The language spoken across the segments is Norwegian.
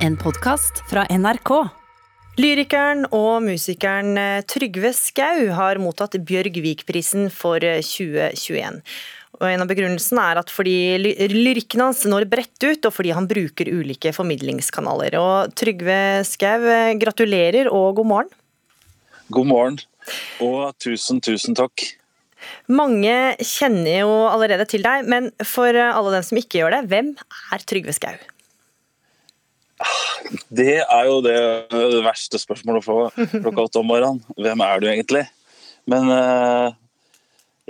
En podkast fra NRK. Lyrikeren og musikeren eh, Trygve Skau har mottatt Bjørg Vik-prisen for 2021. Og En av begrunnelsene er at fordi lyrikken hans når bredt ut, og fordi han bruker ulike formidlingskanaler. Og Trygve Skau, eh, gratulerer og god morgen. God morgen, og tusen, tusen takk. Mange kjenner jo allerede til deg, men for alle dem som ikke gjør det, hvem er Trygve Skau? Det er jo det verste spørsmålet å få klokka åtte om morgenen. Hvem er du egentlig? Men uh,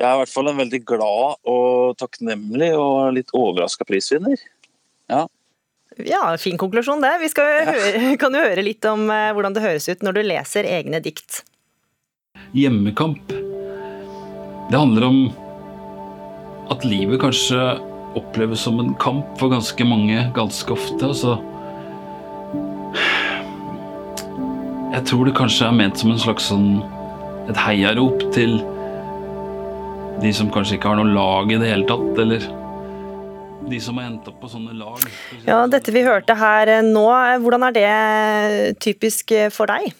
jeg er i hvert fall en veldig glad og takknemlig og litt overraska prisvinner. Ja. ja. fin konklusjon det. Vi skal jo høre, kan jo høre litt om uh, hvordan det høres ut når du leser egne dikt. Hjemmekamp. Det handler om at livet kanskje oppleves som en kamp for ganske mange ganske ofte. Altså Jeg tror det kanskje er ment som en slags sånn et heiarop til de som kanskje ikke har noe lag i det hele tatt, eller de som har endt opp på sånne lag. Ja, Dette vi hørte her nå, hvordan er det typisk for deg?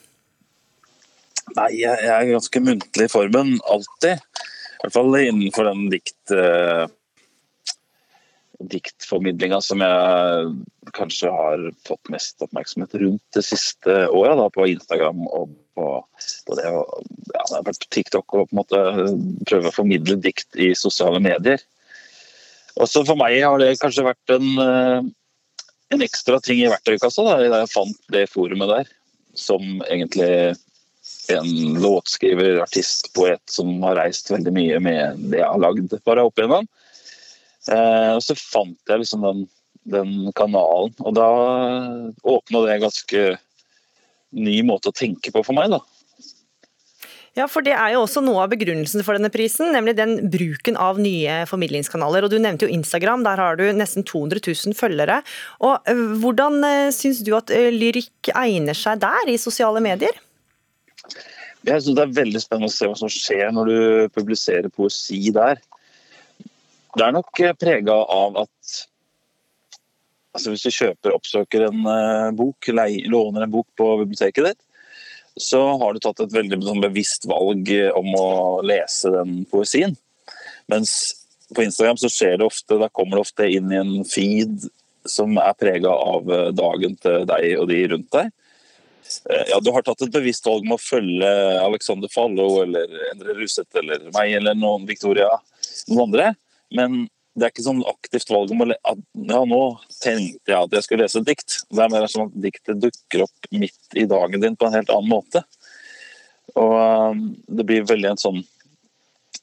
Nei, jeg er ganske muntlig i formen, alltid. I hvert fall innenfor den dikt diktformidlinga som jeg kanskje har fått mest oppmerksomhet rundt det siste året, på Instagram og på, på det, ja, det har vært TikTok og på en måte prøve å formidle dikt i sosiale medier. Også for meg har det kanskje vært en, eh, en ekstra ting i verktøykassa, da jeg fant det forumet der. Som egentlig en låtskriver, artist, poet som har reist veldig mye med det jeg har lagd bare opp igjennom. Eh, og så fant jeg liksom den, den kanalen, og da åpna det en ganske ny måte å tenke på for meg, da. Ja, for det er jo også noe av begrunnelsen for denne prisen, nemlig den bruken av nye formidlingskanaler. Og Du nevnte jo Instagram, der har du nesten 200 000 følgere. Og eh, Hvordan eh, syns du at lyrikk egner seg der, i sosiale medier? Jeg synes Det er veldig spennende å se hva som skjer når du publiserer poesi der. Det er nok eh, prega av at altså hvis du kjøper oppsøker en uh, bok, låner en bok på biblioteket ditt, så har du tatt et veldig sånn, bevisst valg om å lese den poesien. Mens på Instagram så skjer det ofte, da kommer det ofte inn i en feed som er prega av eh, dagen til deg og de rundt deg. Ja, Du har tatt et bevisst valg med å følge Alexander Fallo eller Endre Ruseth eller meg eller noen Victoria, noen andre. Men det er ikke sånn aktivt valg om å at ja, nå tenkte jeg at jeg skulle lese et dikt. Det er mer sånn at diktet dukker opp midt i dagen din på en helt annen måte. Og um, det blir veldig en sånn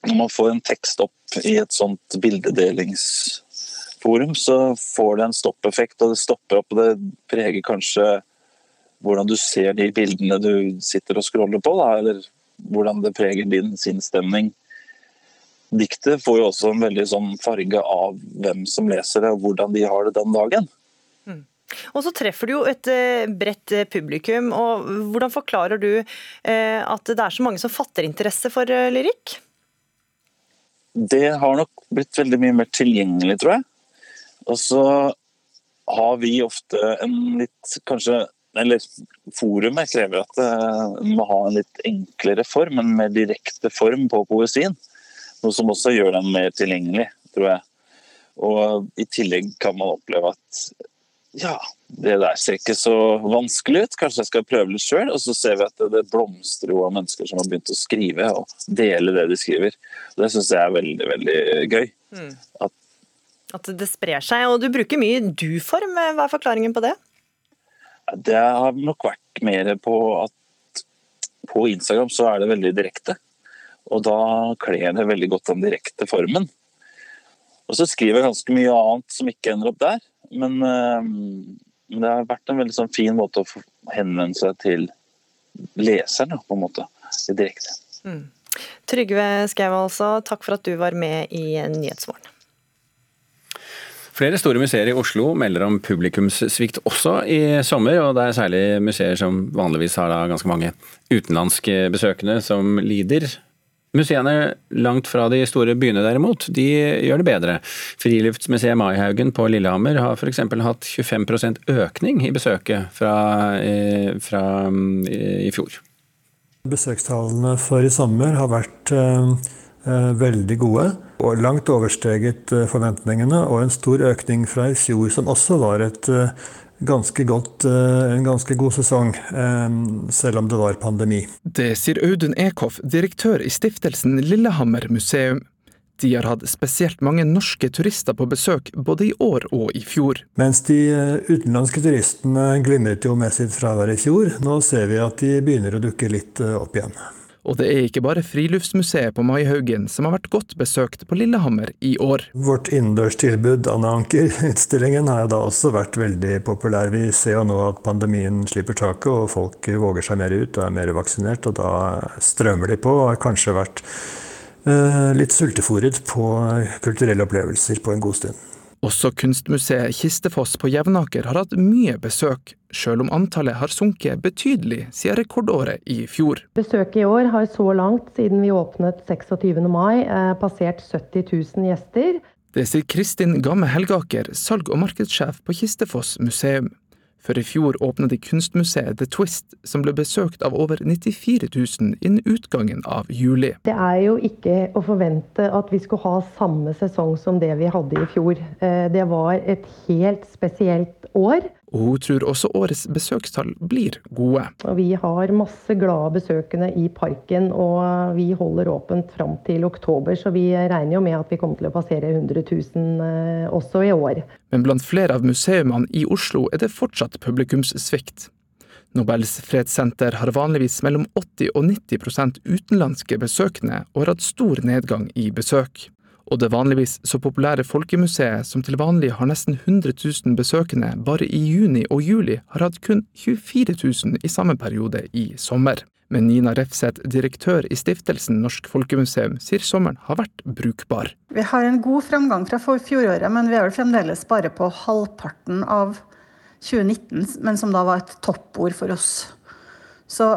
Når man får en tekst opp i et sånt bildedelingsforum, så får det en stoppeffekt, og det stopper opp, og det preger kanskje hvordan du ser de bildene du sitter og scroller på, da, eller hvordan det preger din sinnsstemning diktet får jo også en veldig sånn farge av hvem som leser det, og hvordan de har det den dagen. Mm. Og så treffer du jo et eh, bredt eh, publikum. og Hvordan forklarer du eh, at det er så mange som fatter interesse for lyrikk? Det har nok blitt veldig mye mer tilgjengelig, tror jeg. Og så har vi ofte en litt kanskje eller Forumet krever at det må ha en litt enklere form, en mer direkte form på poesien. Noe som også gjør den mer tilgjengelig, tror jeg. Og I tillegg kan man oppleve at ja, det der ser ikke så vanskelig ut, kanskje jeg skal prøve litt sjøl. Og så ser vi at det, blomstrer jo av mennesker som har begynt å skrive og dele det de skriver. Og det syns jeg er veldig, veldig gøy. Mm. At, at, det sprer seg. Og du bruker mye du-form. Hva er forklaringen på det? Det har nok vært mer på at på Instagram så er det veldig direkte. Og da kler det veldig godt den direkte formen. Og så skriver jeg ganske mye annet som ikke ender opp der. Men, øh, det har vært en veldig sånn fin måte å henvende seg til leseren, på en måte. Direkte. Mm. Trygve Skau, altså, takk for at du var med i Nyhetsmorgen. Flere store museer i Oslo melder om publikumssvikt også i sommer, og det er særlig museer som vanligvis har ganske mange utenlandske besøkende som lider. Museene langt fra de store byene derimot, de gjør det bedre. Friluftsmuseet Maihaugen på Lillehammer har f.eks. hatt 25% økning i besøket fra, eh, fra i fjor. Besøkstallene for i sommer har vært eh, eh, veldig gode og langt oversteget eh, forventningene, og en stor økning fra i fjor, som også var et ganske godt, en ganske god sesong, selv om det var pandemi. Det sier Audun Ekhoff, direktør i stiftelsen Lillehammer museum. De har hatt spesielt mange norske turister på besøk både i år og i fjor. Mens de eh, utenlandske turistene glimret jo med sitt fravær i fjor, nå ser vi at de begynner å dukke litt eh, opp igjen. Og det er ikke bare Friluftsmuseet på Maihaugen som har vært godt besøkt på Lillehammer i år. Vårt innendørstilbud, Anne Anker-utstillingen, har da også vært veldig populær. Vi ser jo nå at pandemien slipper taket, og folk våger seg mer ut og er mer vaksinert. Og da strømmer de på, og har kanskje vært Eh, litt sultefòret på kulturelle opplevelser på en god stund. Også kunstmuseet Kistefoss på Jevnaker har hatt mye besøk, sjøl om antallet har sunket betydelig siden rekordåret i fjor. Besøket i år har så langt, siden vi åpnet 26. mai, eh, passert 70 000 gjester. Det sier Kristin Gamme Helgaker, salg- og markedssjef på Kistefoss museum. For i fjor åpnet de kunstmuseet The Twist, som ble besøkt av over 94 000 innen utgangen av juli. Det er jo ikke å forvente at vi skulle ha samme sesong som det vi hadde i fjor. Eh, det var et helt spesielt år. Og hun tror også årets besøkstall blir gode. Vi har masse glade besøkende i parken, og vi holder åpent fram til oktober. Så vi regner jo med at vi kommer til å passere 100 000 eh, også i år. Men blant flere av museumene i Oslo er det fortsatt publikumssvikt. Nobels fredssenter har vanligvis mellom 80 og 90% utenlandske besøkende, og har hatt stor nedgang i besøk og det vanligvis så populære Folkemuseet, som til vanlig har nesten 100 000 besøkende, bare i juni og juli har hatt kun 24 000 i samme periode i sommer. Men Nina Refseth, direktør i stiftelsen Norsk Folkemuseum, sier sommeren har vært brukbar. Vi har en god framgang fra fjoråret, men vi er vel fremdeles bare på halvparten av 2019, men som da var et toppord for oss. Så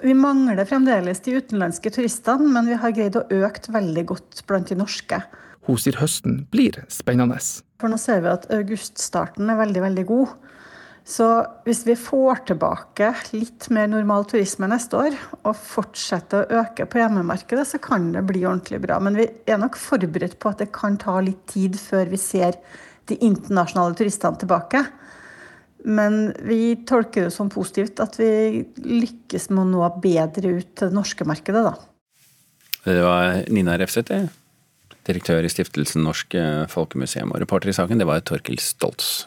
vi mangler fremdeles de utenlandske turistene, men vi har greid å øke veldig godt blant de norske. Hun sier høsten blir spennende. For nå ser vi at auguststarten er veldig, veldig god. Så hvis vi får tilbake litt mer normal turisme neste år, og fortsetter å øke på hjemmemarkedet, så kan det bli ordentlig bra. Men vi er nok forberedt på at det kan ta litt tid før vi ser de internasjonale turistene tilbake. Men vi tolker det som positivt at vi lykkes med å nå bedre ut til det norske markedet, da. Det var Nina Refseth, direktør i stiftelsen Norsk Folkemuseum. Og reporter i saken, det var Torkil Stoltz.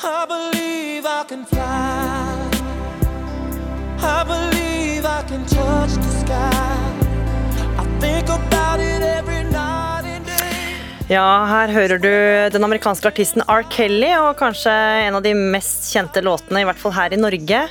I believe I can fly. I believe I can touch the sky. I think about ja, her hører du den amerikanske artisten R. Kelly, og kanskje en av de mest kjente låtene, i hvert fall her i Norge.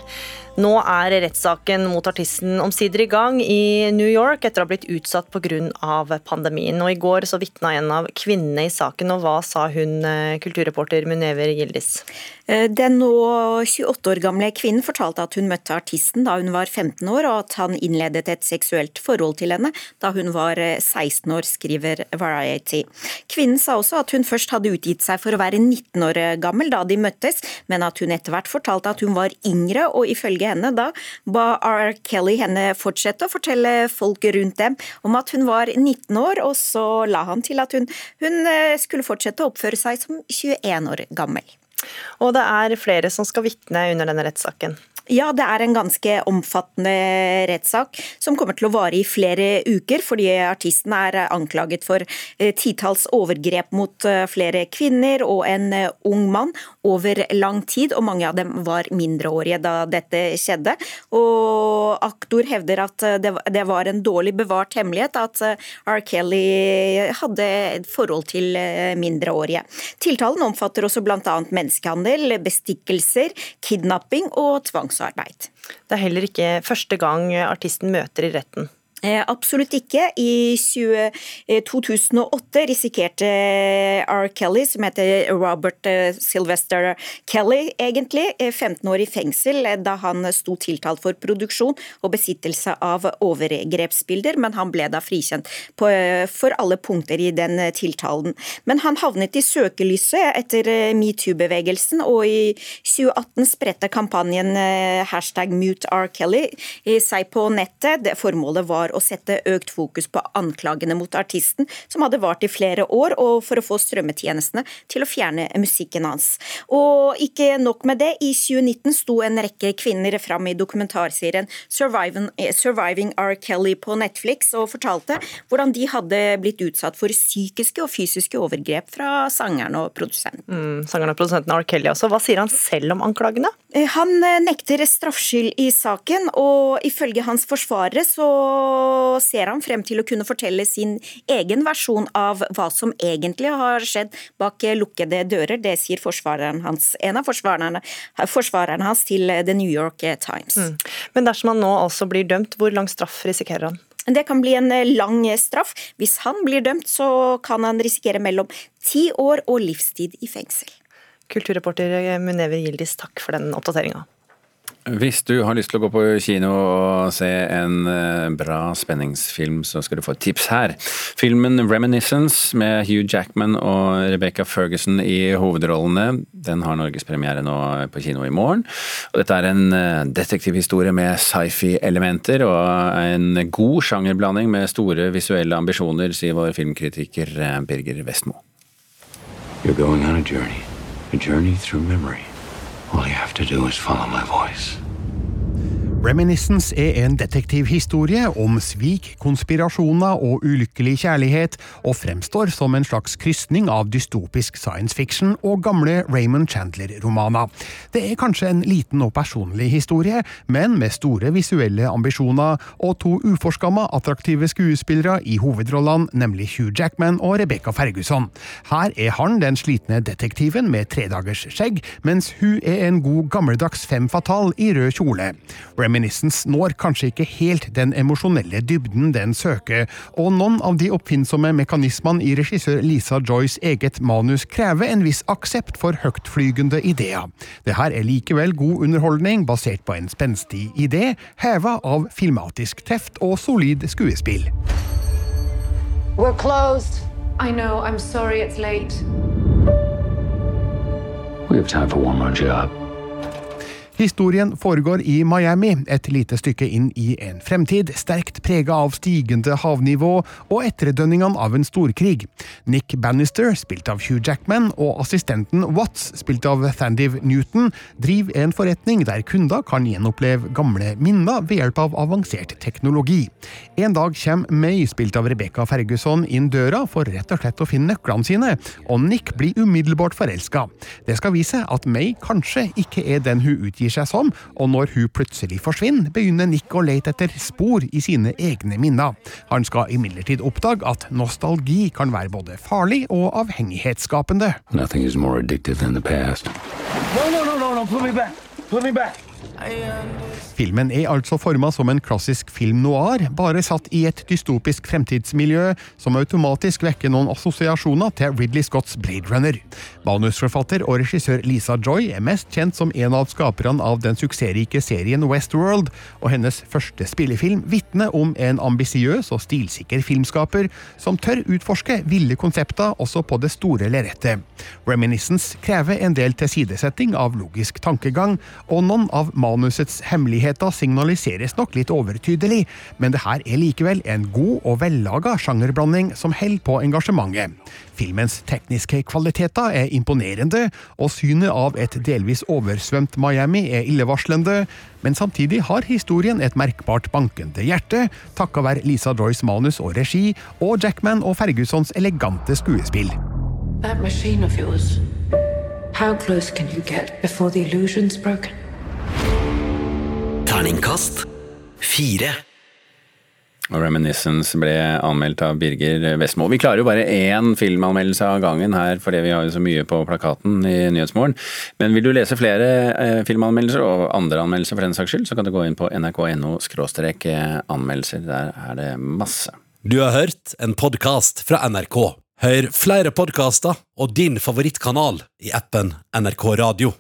Nå er rettssaken mot artisten omsider i gang i New York etter å ha blitt utsatt pga. pandemien. Og I går så vitna en av kvinnene i saken, og hva sa hun, eh, kulturreporter Munever Gildis? Eh, den nå 28 år gamle kvinnen fortalte at hun møtte artisten da hun var 15 år, og at han innledet et seksuelt forhold til henne da hun var 16 eh, år, skriver Variety. Kvinnen sa også at hun først hadde utgitt seg for å være 19 år gammel da de møttes, men at hun etter hvert fortalte at hun var yngre, og ifølge henne da ba R. Kelly henne fortsette å fortelle folk rundt dem om at hun var 19 år, og så la han til at hun, hun eh, skulle fortsette å oppføre seg som 21 år gammel. Og det er flere som skal vitne under denne rettssaken? Ja, det er en ganske omfattende rettssak som kommer til å vare i flere uker, fordi artisten er anklaget for eh, titalls overgrep mot eh, flere kvinner og en eh, ung mann over lang tid, og mange av dem var mindreårige da dette skjedde. Og aktor hevder at det var en dårlig bevart hemmelighet at R. Kelly hadde et forhold til mindreårige. Tiltalen omfatter også bl.a. menneskehandel, bestikkelser, kidnapping og tvangsarbeid. Det er heller ikke første gang artisten møter i retten. Eh, absolutt ikke. I 2008 risikerte R. Kelly, som heter Robert Sylvester Kelly, egentlig, 15 år i fengsel da han sto tiltalt for produksjon og besittelse av overgrepsbilder, men han ble da frikjent på, for alle punkter i den tiltalen. Men han havnet i søkelyset etter metoo-bevegelsen, og i 2018 spredte kampanjen hashtag mute R. Kelly seg på nettet. Formålet var var å sette økt fokus på anklagene mot artisten, som hadde vart i flere år, og for å få strømmetjenestene til å fjerne musikken hans. Og ikke nok med det, i 2019 sto en rekke kvinner fram i dokumentarserien Surviving, Surviving R. Kelly på Netflix og fortalte hvordan de hadde blitt utsatt for psykiske og fysiske overgrep fra sangeren og produsenten. Mm, sangeren og produsenten R. Kelly også. Hva sier han selv om anklagene? Eh, han eh, nekter straffskyld i saken, og ifølge hans forsvarere så ser han frem til å kunne fortelle sin egen versjon av hva som egentlig har skjedd bak lukkede dører. Det sier forsvareren hans, en av forsvarerne, forsvareren hans til The New York Times. Mm. Men dersom han nå altså blir dømt, hvor lang straff risikerer han? Det kan bli en lang straff. Hvis han blir dømt, så kan han risikere mellom ti år og livstid i fengsel. Kulturreporter Munever Gildis, takk for den oppdateringa. Hvis du har lyst til å gå på kino og se en eh, bra spenningsfilm, så skal du få et tips her. Filmen 'Reminiscence' med Hugh Jackman og Rebecca Ferguson i hovedrollene, den har norgespremiere nå på kino i morgen. Og dette er en eh, detektivhistorie med sci-fi-elementer og en god sjangerblanding med store visuelle ambisjoner, sier vår filmkritiker eh, Birger Vestmo. You're going on a journey, a journey through memory. All you have to do is follow my voice. Reminiscence er en detektivhistorie om svik, konspirasjoner og ulykkelig kjærlighet, og fremstår som en slags krysning av dystopisk science fiction og gamle Raymond Chandler-romaner. Det er kanskje en liten og personlig historie, men med store visuelle ambisjoner og to uforskamma attraktive skuespillere i hovedrollene, nemlig Hugh Jackman og Rebecca Ferguson. Her er han den slitne detektiven med tredagers skjegg, mens hun er en god gammeldags fem fatal i rød kjole. Reminiscence når kanskje ikke helt den emosjonelle dybden den søker, og noen av de oppfinnsomme mekanismene i regissør Lisa Joys eget manus krever en viss aksept for høytflygende ideer. Det her er likevel god underholdning basert på en spenstig idé, heva av filmatisk teft og solid skuespill. We're closed. I know, I'm sorry it's late. We have time for one more job. Historien foregår i Miami, et lite stykke inn i en fremtid sterkt prega av stigende havnivå og etterdønningene av en storkrig. Nick Bannister, spilt av Hugh Jackman, og assistenten Watts, spilt av Thandiv Newton, driver en forretning der kunder kan gjenoppleve gamle minner ved hjelp av avansert teknologi. En dag kommer May, spilt av Rebecca Ferguson, inn døra for rett og slett å finne nøklene sine, og Nick blir umiddelbart forelska. Det skal vise at May kanskje ikke er den hun utgir gir seg som, og når hun plutselig forsvinner, begynner Nick å lete etter spor i sine egne minner. Han skal imidlertid oppdage at nostalgi kan være både farlig og avhengighetsskapende. Nothing is more addictive than the past. No, no, no, no, no, put me back. Put me back. Filmen er altså forma som en klassisk film noir, bare satt i et dystopisk fremtidsmiljø som automatisk vekker noen assosiasjoner til Ridley Scotts Blade Runner. Manusforfatter og regissør Lisa Joy er mest kjent som en av skaperne av den suksessrike serien Westworld, og hennes første spillefilm vitner om en ambisiøs og stilsikker filmskaper som tør utforske ville konsepter også på det store lerretet. Reminiscence krever en del tilsidesetting av logisk tankegang, og noen av manusets hemmeligheter signaliseres nok litt overtydelig, men det her er likevel en god og vellaga sjangerblanding som holder på engasjementet. Filmens tekniske kvaliteter er imponerende, og synet av et delvis oversvømt Miami er illevarslende, men samtidig har historien et merkbart bankende hjerte, takket være Lisa Droys manus og regi, og Jackman og Fergusons elegante skuespill. That machine of yours. How close can you get before the illusion's broken? Terningkast fire. Og Reminiscence ble anmeldt av Birger Vestmo. Vi klarer jo bare én filmanmeldelse av gangen her, fordi vi har jo så mye på plakaten i Nyhetsmorgen. Men vil du lese flere eh, filmanmeldelser, og andre anmeldelser for den saks skyld, så kan du gå inn på nrk.no anmeldelser. Der er det masse. Du har hørt en podkast fra NRK. Hør flere podkaster og din favorittkanal i appen NRK Radio.